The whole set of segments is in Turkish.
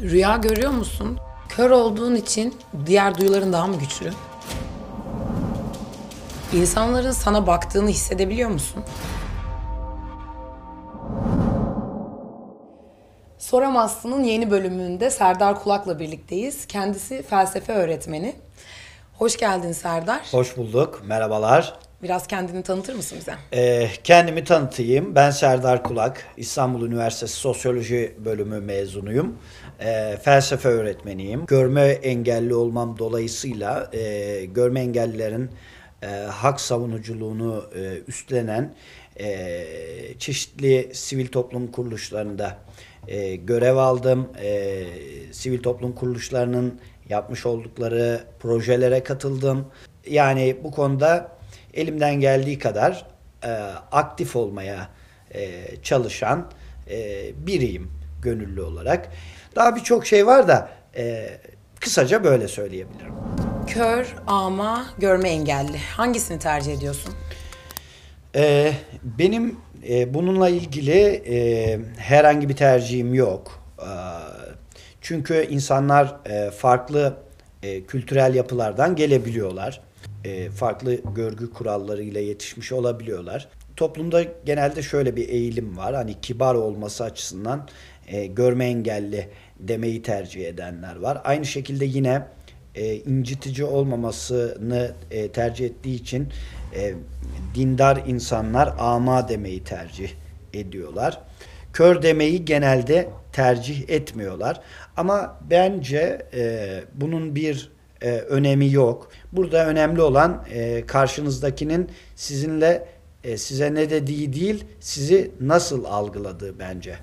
Rüya görüyor musun? Kör olduğun için diğer duyuların daha mı güçlü? İnsanların sana baktığını hissedebiliyor musun? Soramazsın'ın yeni bölümünde Serdar Kulak'la birlikteyiz. Kendisi felsefe öğretmeni. Hoş geldin Serdar. Hoş bulduk. Merhabalar. Biraz kendini tanıtır mısın bize? Ee, kendimi tanıtayım. Ben Serdar Kulak. İstanbul Üniversitesi Sosyoloji Bölümü mezunuyum. Ee, felsefe öğretmeniyim. Görme engelli olmam dolayısıyla e, görme engellilerin e, hak savunuculuğunu e, üstlenen e, çeşitli sivil toplum kuruluşlarında e, görev aldım. E, sivil toplum kuruluşlarının yapmış oldukları projelere katıldım. Yani bu konuda elimden geldiği kadar e, aktif olmaya e, çalışan e, biriyim gönüllü olarak. Daha birçok şey var da e, kısaca böyle söyleyebilirim. Kör, ama, görme engelli. Hangisini tercih ediyorsun? E, benim e, bununla ilgili e, herhangi bir tercihim yok. E, çünkü insanlar e, farklı e, kültürel yapılardan gelebiliyorlar. E, farklı görgü kurallarıyla yetişmiş olabiliyorlar. Toplumda genelde şöyle bir eğilim var. Hani kibar olması açısından e, görme engelli demeyi tercih edenler var. Aynı şekilde yine e, incitici olmamasını tercih ettiği için dindar insanlar ama demeyi tercih ediyorlar. Kör demeyi genelde tercih etmiyorlar. Ama bence bunun bir e, önemi yok. Burada önemli olan e, karşınızdakinin sizinle e, size ne dediği değil, sizi nasıl algıladığı bence.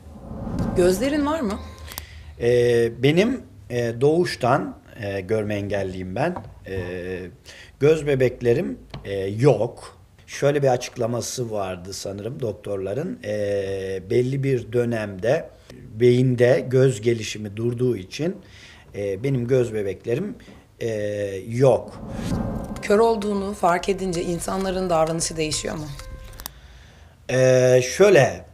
Gözlerin var mı? E, benim e, doğuştan e, görme engelliyim ben. E, göz bebeklerim e, yok. Şöyle bir açıklaması vardı sanırım doktorların. E, belli bir dönemde beyinde göz gelişimi durduğu için e, benim göz bebeklerim e, yok. Kör olduğunu fark edince insanların davranışı değişiyor mu? E, şöyle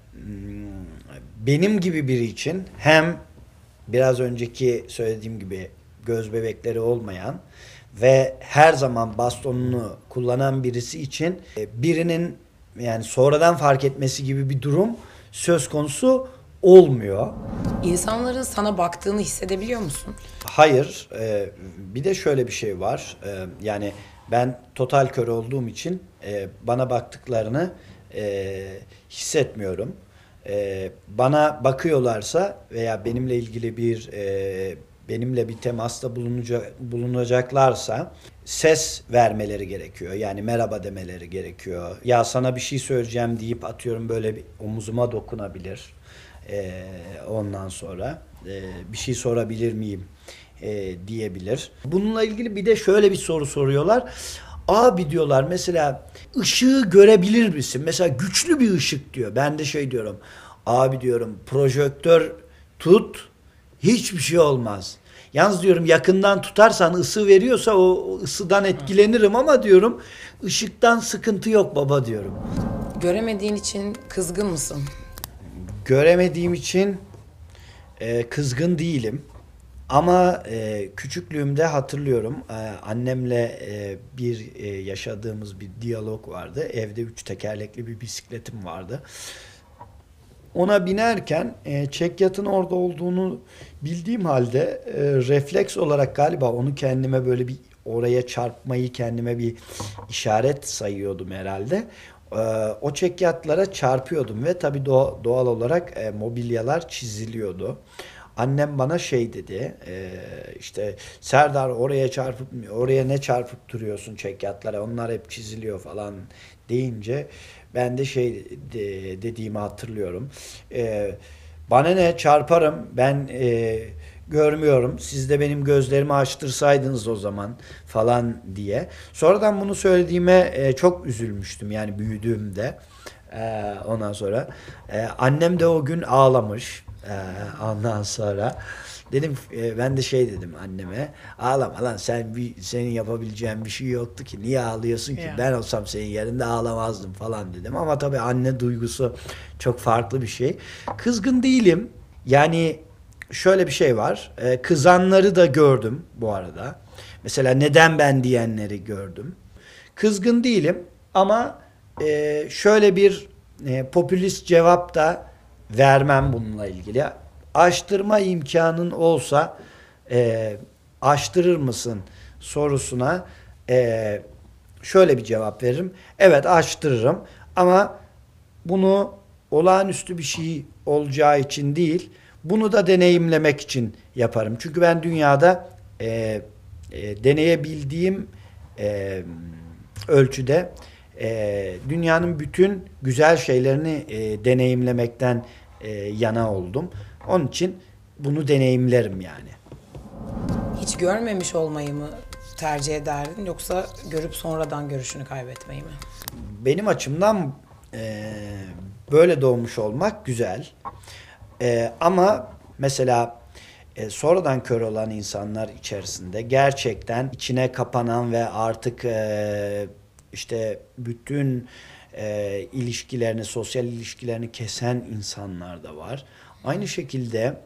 benim gibi biri için hem biraz önceki söylediğim gibi göz bebekleri olmayan ve her zaman bastonunu kullanan birisi için e, birinin yani sonradan fark etmesi gibi bir durum söz konusu olmuyor. İnsanların sana baktığını hissedebiliyor musun? Hayır. e, bir de şöyle bir şey var. E, yani ben total kör olduğum için e, bana baktıklarını e, hissetmiyorum. E, bana bakıyorlarsa veya benimle ilgili bir e, benimle bir temasta bulunacak, bulunacaklarsa ses vermeleri gerekiyor. Yani merhaba demeleri gerekiyor. Ya sana bir şey söyleyeceğim deyip atıyorum böyle bir omuzuma dokunabilir. Ee, ondan sonra e, bir şey sorabilir miyim e, diyebilir. Bununla ilgili bir de şöyle bir soru soruyorlar. Abi diyorlar mesela ışığı görebilir misin? Mesela güçlü bir ışık diyor. Ben de şey diyorum. Abi diyorum projektör tut hiçbir şey olmaz. Yalnız diyorum yakından tutarsan ısı veriyorsa o ısıdan etkilenirim ama diyorum ışıktan sıkıntı yok baba diyorum. Göremediğin için kızgın mısın? Göremediğim için e, kızgın değilim. Ama e, küçüklüğümde hatırlıyorum e, annemle e, bir e, yaşadığımız bir diyalog vardı. Evde üç tekerlekli bir bisikletim vardı. Ona binerken e, çekyatın orada olduğunu bildiğim halde e, refleks olarak galiba onu kendime böyle bir oraya çarpmayı kendime bir işaret sayıyordum herhalde. E, o çekyatlara çarpıyordum ve tabii doğa- doğal olarak e, mobilyalar çiziliyordu. Annem bana şey dedi e, işte Serdar oraya çarpıp oraya ne çarpıp duruyorsun çekyatlara onlar hep çiziliyor falan deyince ben de şey de- dediğimi hatırlıyorum. E, bana ne çarparım ben görmüyorum siz de benim gözlerimi açtırsaydınız o zaman falan diye. Sonradan bunu söylediğime e, çok üzülmüştüm yani büyüdüğümde. E, ondan sonra e, annem de o gün ağlamış. Ee, ondan sonra dedim e, ben de şey dedim anneme ağlama lan sen bir senin yapabileceğin bir şey yoktu ki niye ağlıyorsun ki Ya. ben olsam senin yerinde ağlamazdım falan dedim ama tabii anne duygusu çok farklı bir şey kızgın değilim yani şöyle bir şey var. E, kızanları da gördüm bu arada. Mesela neden ben diyenleri gördüm. Kızgın değilim ama e, şöyle bir e, popülist cevap da vermem bununla ilgili. Açtırma imkanın olsa e, açtırır mısın sorusuna e, şöyle bir cevap veririm. Evet açtırırım ama bunu olağanüstü bir şey olacağı için değil, bunu da deneyimlemek için yaparım. Çünkü ben dünyada e, e, deneyebildiğim e, ölçüde e, dünyanın bütün güzel şeylerini e, deneyimlemekten e, yana oldum. Onun için bunu deneyimlerim yani. Hiç görmemiş olmayı mı tercih ederdin yoksa görüp sonradan görüşünü kaybetmeyi mi? Benim açımdan e, böyle doğmuş olmak güzel. E, ama mesela e, sonradan kör olan insanlar içerisinde gerçekten içine kapanan ve artık e, işte bütün e, ilişkilerini, sosyal ilişkilerini kesen insanlar da var. Aynı şekilde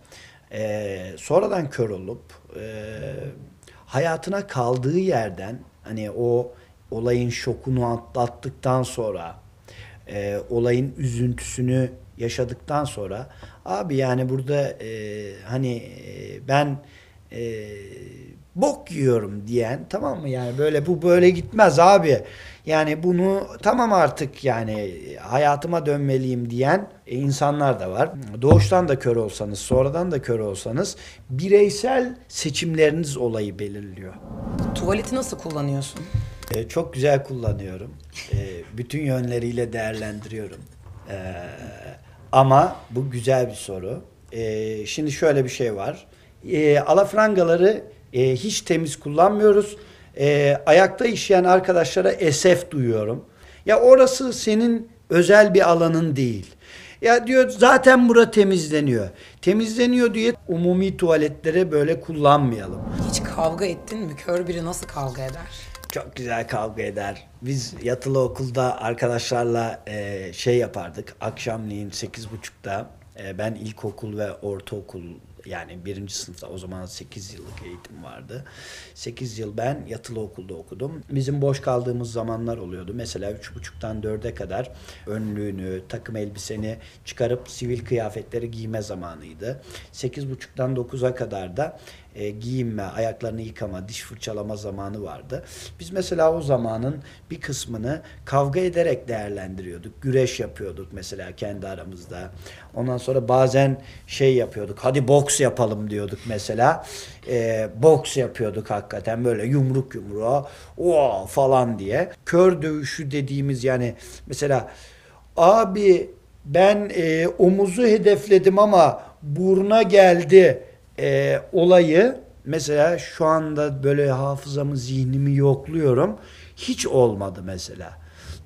e, sonradan kör olup e, hayatına kaldığı yerden hani o olayın şokunu atlattıktan sonra e, olayın üzüntüsünü yaşadıktan sonra abi yani burada e, hani e, ben e, bok yiyorum diyen tamam mı yani böyle bu böyle gitmez abi yani bunu tamam artık yani hayatıma dönmeliyim diyen insanlar da var. Doğuştan da kör olsanız sonradan da kör olsanız bireysel seçimleriniz olayı belirliyor. Tuvaleti nasıl kullanıyorsun? E, çok güzel kullanıyorum. E, bütün yönleriyle değerlendiriyorum. E, ama bu güzel bir soru. E, şimdi şöyle bir şey var. E, alafrangaları e, hiç temiz kullanmıyoruz. E, ayakta işleyen arkadaşlara esef duyuyorum. Ya orası senin özel bir alanın değil. Ya diyor zaten bura temizleniyor. Temizleniyor diye umumi tuvaletlere böyle kullanmayalım. Hiç kavga ettin mi? Kör biri nasıl kavga eder? Çok güzel kavga eder. Biz yatılı okulda arkadaşlarla e, şey yapardık. Akşamleyin 8.30'da e, ben ilkokul ve ortaokul yani birinci sınıfta o zaman 8 yıllık eğitim vardı. 8 yıl ben yatılı okulda okudum. Bizim boş kaldığımız zamanlar oluyordu. Mesela 3.30'dan 4'e kadar önlüğünü, takım elbiseni çıkarıp sivil kıyafetleri giyme zamanıydı. 8.30'dan 9'a kadar da e, giyinme, ayaklarını yıkama, diş fırçalama zamanı vardı. Biz mesela o zamanın bir kısmını kavga ederek değerlendiriyorduk. Güreş yapıyorduk mesela kendi aramızda. Ondan sonra bazen şey yapıyorduk. Hadi boks yapalım diyorduk mesela. E, boks yapıyorduk hakikaten böyle yumruk yumruğa o falan diye. Kör dövüşü dediğimiz yani mesela abi ben e, omuzu hedefledim ama buruna geldi e, olayı mesela şu anda böyle hafızamı zihnimi yokluyorum. Hiç olmadı mesela.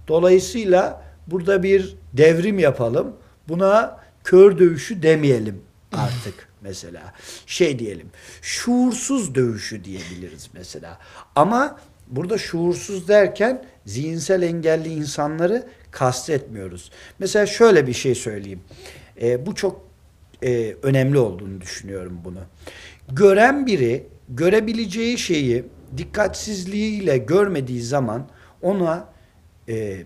Dolayısıyla burada bir devrim yapalım. Buna kör dövüşü demeyelim artık mesela. Şey diyelim. Şuursuz dövüşü diyebiliriz mesela. Ama burada şuursuz derken zihinsel engelli insanları kastetmiyoruz. Mesela şöyle bir şey söyleyeyim. E, bu çok e, önemli olduğunu düşünüyorum bunu. Gören biri görebileceği şeyi dikkatsizliğiyle görmediği zaman ona e,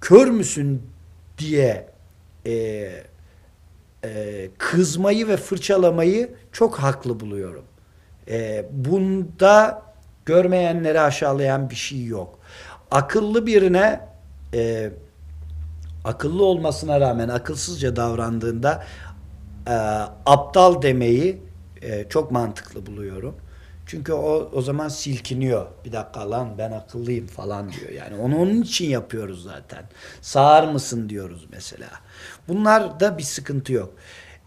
kör müsün diye e, e, kızmayı ve fırçalamayı çok haklı buluyorum. E, bunda görmeyenleri aşağılayan bir şey yok. Akıllı birine e, akıllı olmasına rağmen akılsızca davrandığında e, aptal demeyi e, çok mantıklı buluyorum. Çünkü o o zaman silkiniyor. Bir dakika lan ben akıllıyım falan diyor. Yani onu onun için yapıyoruz zaten. Sağır mısın diyoruz mesela. Bunlar da bir sıkıntı yok.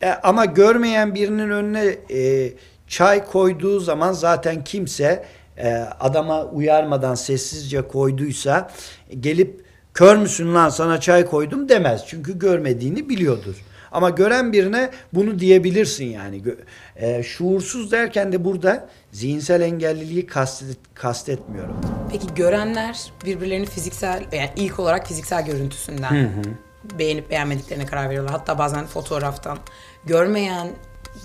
E, ama görmeyen birinin önüne e, çay koyduğu zaman zaten kimse e, adama uyarmadan sessizce koyduysa gelip kör müsün lan sana çay koydum demez. Çünkü görmediğini biliyordur. Ama gören birine bunu diyebilirsin yani. E, şuursuz derken de burada zihinsel engelliliği kastet, kastetmiyorum. Peki görenler birbirlerini fiziksel, yani ilk olarak fiziksel görüntüsünden beğenip beğenmediklerine karar veriyorlar. Hatta bazen fotoğraftan. Görmeyen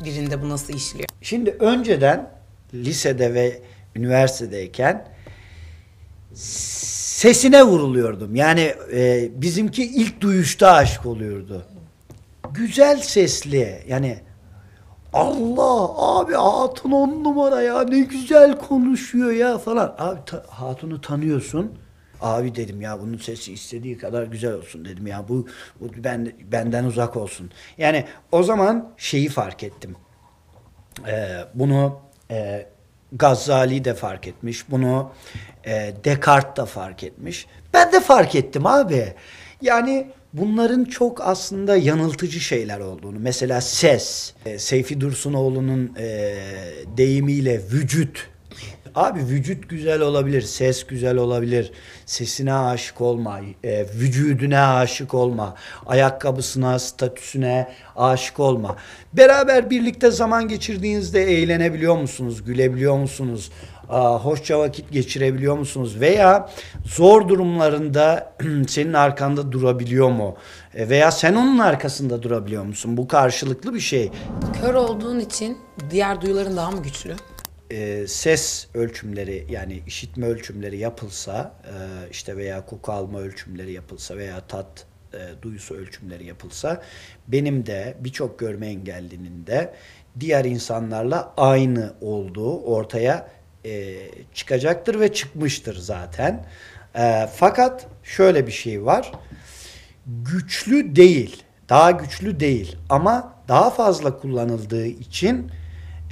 birinde bu nasıl işliyor? Şimdi önceden lisede ve üniversitedeyken sesine vuruluyordum. Yani e, bizimki ilk duyuşta aşık oluyordu. Güzel sesli yani Allah abi hatun on numara ya ne güzel konuşuyor ya falan. Abi ta- hatunu tanıyorsun. Abi dedim ya bunun sesi istediği kadar güzel olsun dedim ya bu, bu ben, benden uzak olsun. Yani o zaman şeyi fark ettim. Ee, bunu e, Gazali de fark etmiş. Bunu e, Descartes da fark etmiş. Ben de fark ettim abi. Yani bunların çok aslında yanıltıcı şeyler olduğunu. Mesela ses. E, Seyfi Dursunoğlu'nun e, deyimiyle vücut. Abi vücut güzel olabilir, ses güzel olabilir. Sesine aşık olma, e, vücuduna aşık olma, ayakkabısına, statüsüne aşık olma. Beraber birlikte zaman geçirdiğinizde eğlenebiliyor musunuz, gülebiliyor musunuz? Hoşça vakit geçirebiliyor musunuz? Veya zor durumlarında senin arkanda durabiliyor mu? E, Veya sen onun arkasında durabiliyor musun? Bu karşılıklı bir şey. Kör olduğun için diğer duyuların daha mı güçlü? E, ses ölçümleri yani işitme ölçümleri yapılsa e, işte veya koku alma ölçümleri yapılsa veya tat e, duyusu ölçümleri yapılsa benim de birçok görme engellinin de diğer insanlarla aynı olduğu ortaya e, çıkacaktır ve çıkmıştır zaten. E, fakat şöyle bir şey var güçlü değil. Daha güçlü değil ama daha fazla kullanıldığı için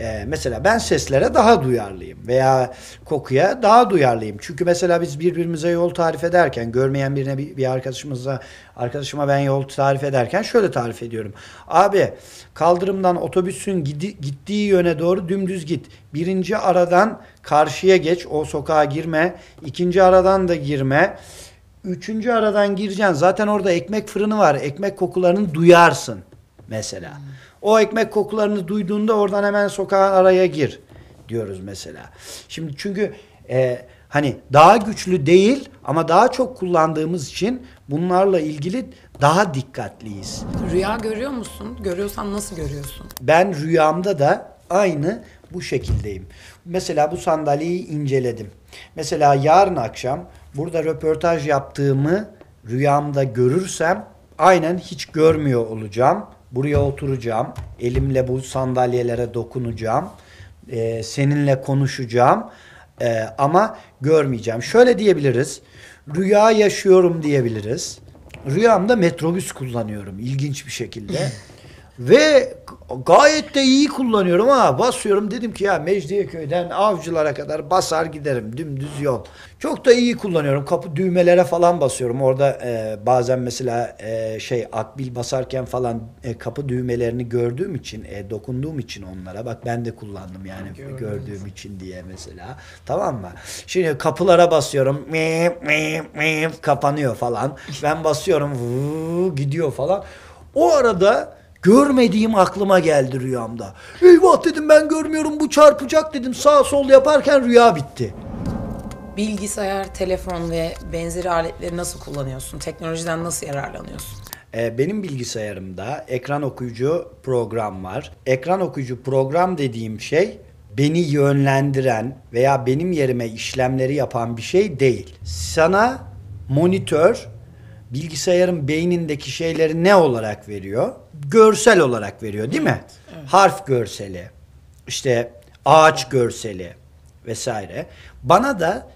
e, mesela ben seslere daha duyarlıyım veya kokuya daha duyarlıyım. Çünkü mesela biz birbirimize yol tarif ederken görmeyen birine bir, bir arkadaşımıza arkadaşıma ben yol tarif ederken şöyle tarif ediyorum. Abi kaldırımdan otobüsün gidi- gittiği yöne doğru dümdüz git. Birinci aradan karşıya geç o sokağa girme. ikinci aradan da girme. Üçüncü aradan gireceksin. Zaten orada ekmek fırını var. Ekmek kokularını duyarsın mesela. O ekmek kokularını duyduğunda oradan hemen sokağın araya gir diyoruz mesela. Şimdi çünkü e, hani daha güçlü değil ama daha çok kullandığımız için bunlarla ilgili daha dikkatliyiz. Rüya görüyor musun? Görüyorsan nasıl görüyorsun? Ben rüyamda da aynı bu şekildeyim. Mesela bu sandalyeyi inceledim. Mesela yarın akşam burada röportaj yaptığımı rüyamda görürsem aynen hiç görmüyor olacağım. Buraya oturacağım. Elimle bu sandalyelere dokunacağım. Ee, seninle konuşacağım. Ee, ama görmeyeceğim. Şöyle diyebiliriz. Rüya yaşıyorum diyebiliriz. Rüyamda metrobüs kullanıyorum ilginç bir şekilde. Ve gayet de iyi kullanıyorum ha. Basıyorum dedim ki ya Mecidiyeköy'den avcılara kadar basar giderim. Dümdüz yol. Çok da iyi kullanıyorum. Kapı düğmelere falan basıyorum. Orada e, bazen mesela e, şey akbil basarken falan e, kapı düğmelerini gördüğüm için, e, dokunduğum için onlara. Bak ben de kullandım yani gördüğüm için diye mesela. Tamam mı? Şimdi kapılara basıyorum. Mip, mip, mip, kapanıyor falan. Ben basıyorum. vuu, gidiyor falan. O arada görmediğim aklıma geldi rüyamda. Eyvah dedim ben görmüyorum bu çarpacak dedim. Sağ sol yaparken rüya bitti. Bilgisayar, telefon ve benzeri aletleri nasıl kullanıyorsun? Teknolojiden nasıl yararlanıyorsun? Ee, benim bilgisayarımda ekran okuyucu program var. Ekran okuyucu program dediğim şey beni yönlendiren veya benim yerime işlemleri yapan bir şey değil. Sana monitör bilgisayarın beynindeki şeyleri ne olarak veriyor? Görsel olarak veriyor değil mi? Harf görseli, işte ağaç görseli vesaire. Bana da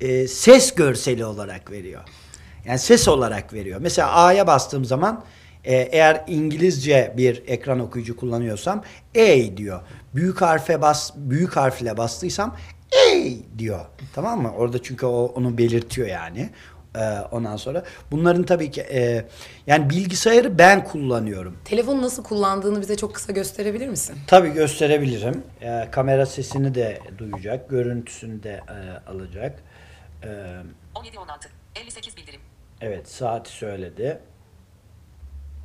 e, ses görseli olarak veriyor. Yani ses olarak veriyor. Mesela A'ya bastığım zaman e, eğer İngilizce bir ekran okuyucu kullanıyorsam A diyor. Büyük harfe bas büyük harfle bastıysam A diyor. Tamam mı? Orada çünkü o onu belirtiyor yani. E, ondan sonra bunların tabii ki e, yani bilgisayarı ben kullanıyorum. Telefonu nasıl kullandığını bize çok kısa gösterebilir misin? Tabii gösterebilirim. E, kamera sesini de duyacak, görüntüsünü de e, alacak. E, 17-16. 58 bildirim. evet saati söyledi.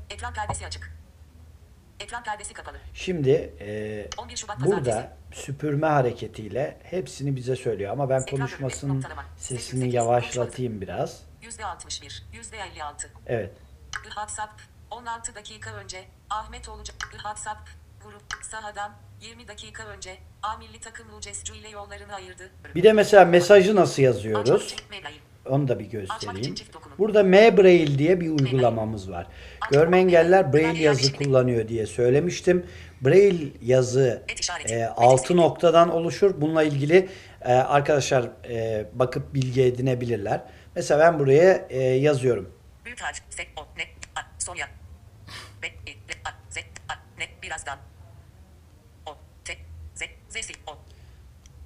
Ekran perdesi açık. Ekran perdesi kapalı. Şimdi e, 11 Şubat burada Pazartesi. süpürme hareketiyle hepsini bize söylüyor ama ben konuşmasının sesini 808 yavaşlatayım biraz. %61. %56. Evet. WhatsApp. 16 dakika önce. Ahmet olacak. WhatsApp. grup sahadan 20 dakika önce A milli takım Lucescu ile yollarını ayırdı. Bir de mesela mesajı nasıl yazıyoruz? Mail. Onu da bir göstereyim. Burada M Braille diye bir uygulamamız var. Görme engeller Braille yazı kullanıyor diye söylemiştim. Braille yazı e, Et 6 ismi. noktadan oluşur. Bununla ilgili e, arkadaşlar e, bakıp bilgi edinebilirler. Mesela ben buraya e, yazıyorum. Büyük harf. S, O, N, A, Sonya. B, E, L, A, Z, A, N, birazdan. O, T, Z, Z, O.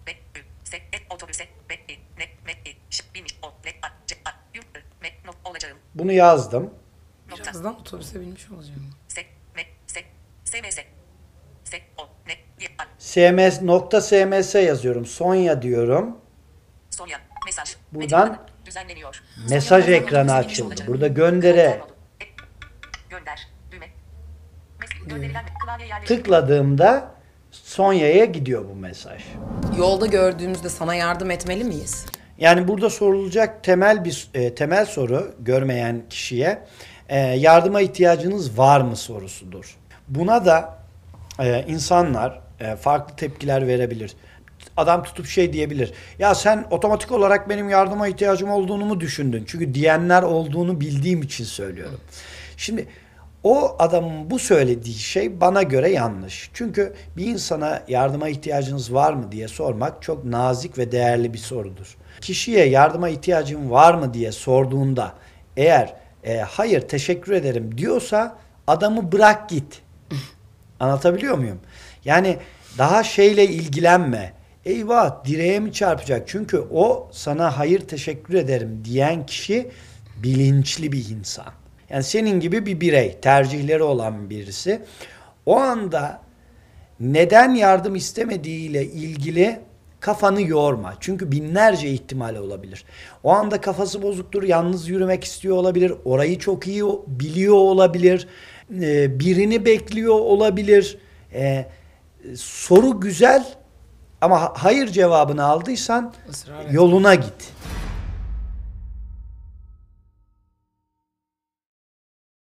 B, Ü, S, E, otobüse. B, E, N, M, E, Ş, binmiş. O, L, A, C, A, Ü, Ö, M, Nok, olacağım. Bunu yazdım. Birazdan otobüse binmiş olacağım. S, M, S, S, M, S. S, O, N, Y, A, SMS nokta SMS yazıyorum. Sonya diyorum. Sonya. Mesaj. Buradan düzenleniyor. Mesaj ekranı açıldı. Burada göndere. E, Gönder. Düğme. Mes- Gönderilen klavye yerleşimi. tıkladığımda Sonya'ya gidiyor bu mesaj. Yolda gördüğümüzde sana yardım etmeli miyiz? Yani burada sorulacak temel bir e, temel soru görmeyen kişiye e, yardıma ihtiyacınız var mı sorusudur. Buna da e, insanlar e, farklı tepkiler verebilir. Adam tutup şey diyebilir. Ya sen otomatik olarak benim yardıma ihtiyacım olduğunu mu düşündün? Çünkü diyenler olduğunu bildiğim için söylüyorum. Şimdi o adamın bu söylediği şey bana göre yanlış. Çünkü bir insana yardıma ihtiyacınız var mı diye sormak çok nazik ve değerli bir sorudur. Kişiye yardıma ihtiyacın var mı diye sorduğunda eğer e, hayır teşekkür ederim diyorsa adamı bırak git. Anlatabiliyor muyum? Yani daha şeyle ilgilenme. Eyvah direğe mi çarpacak? Çünkü o sana hayır teşekkür ederim diyen kişi bilinçli bir insan. Yani senin gibi bir birey, tercihleri olan birisi. O anda neden yardım istemediğiyle ilgili kafanı yorma. Çünkü binlerce ihtimal olabilir. O anda kafası bozuktur, yalnız yürümek istiyor olabilir, orayı çok iyi biliyor olabilir, e, birini bekliyor olabilir. E, soru güzel ama ha- hayır cevabını aldıysan Israr et. yoluna git.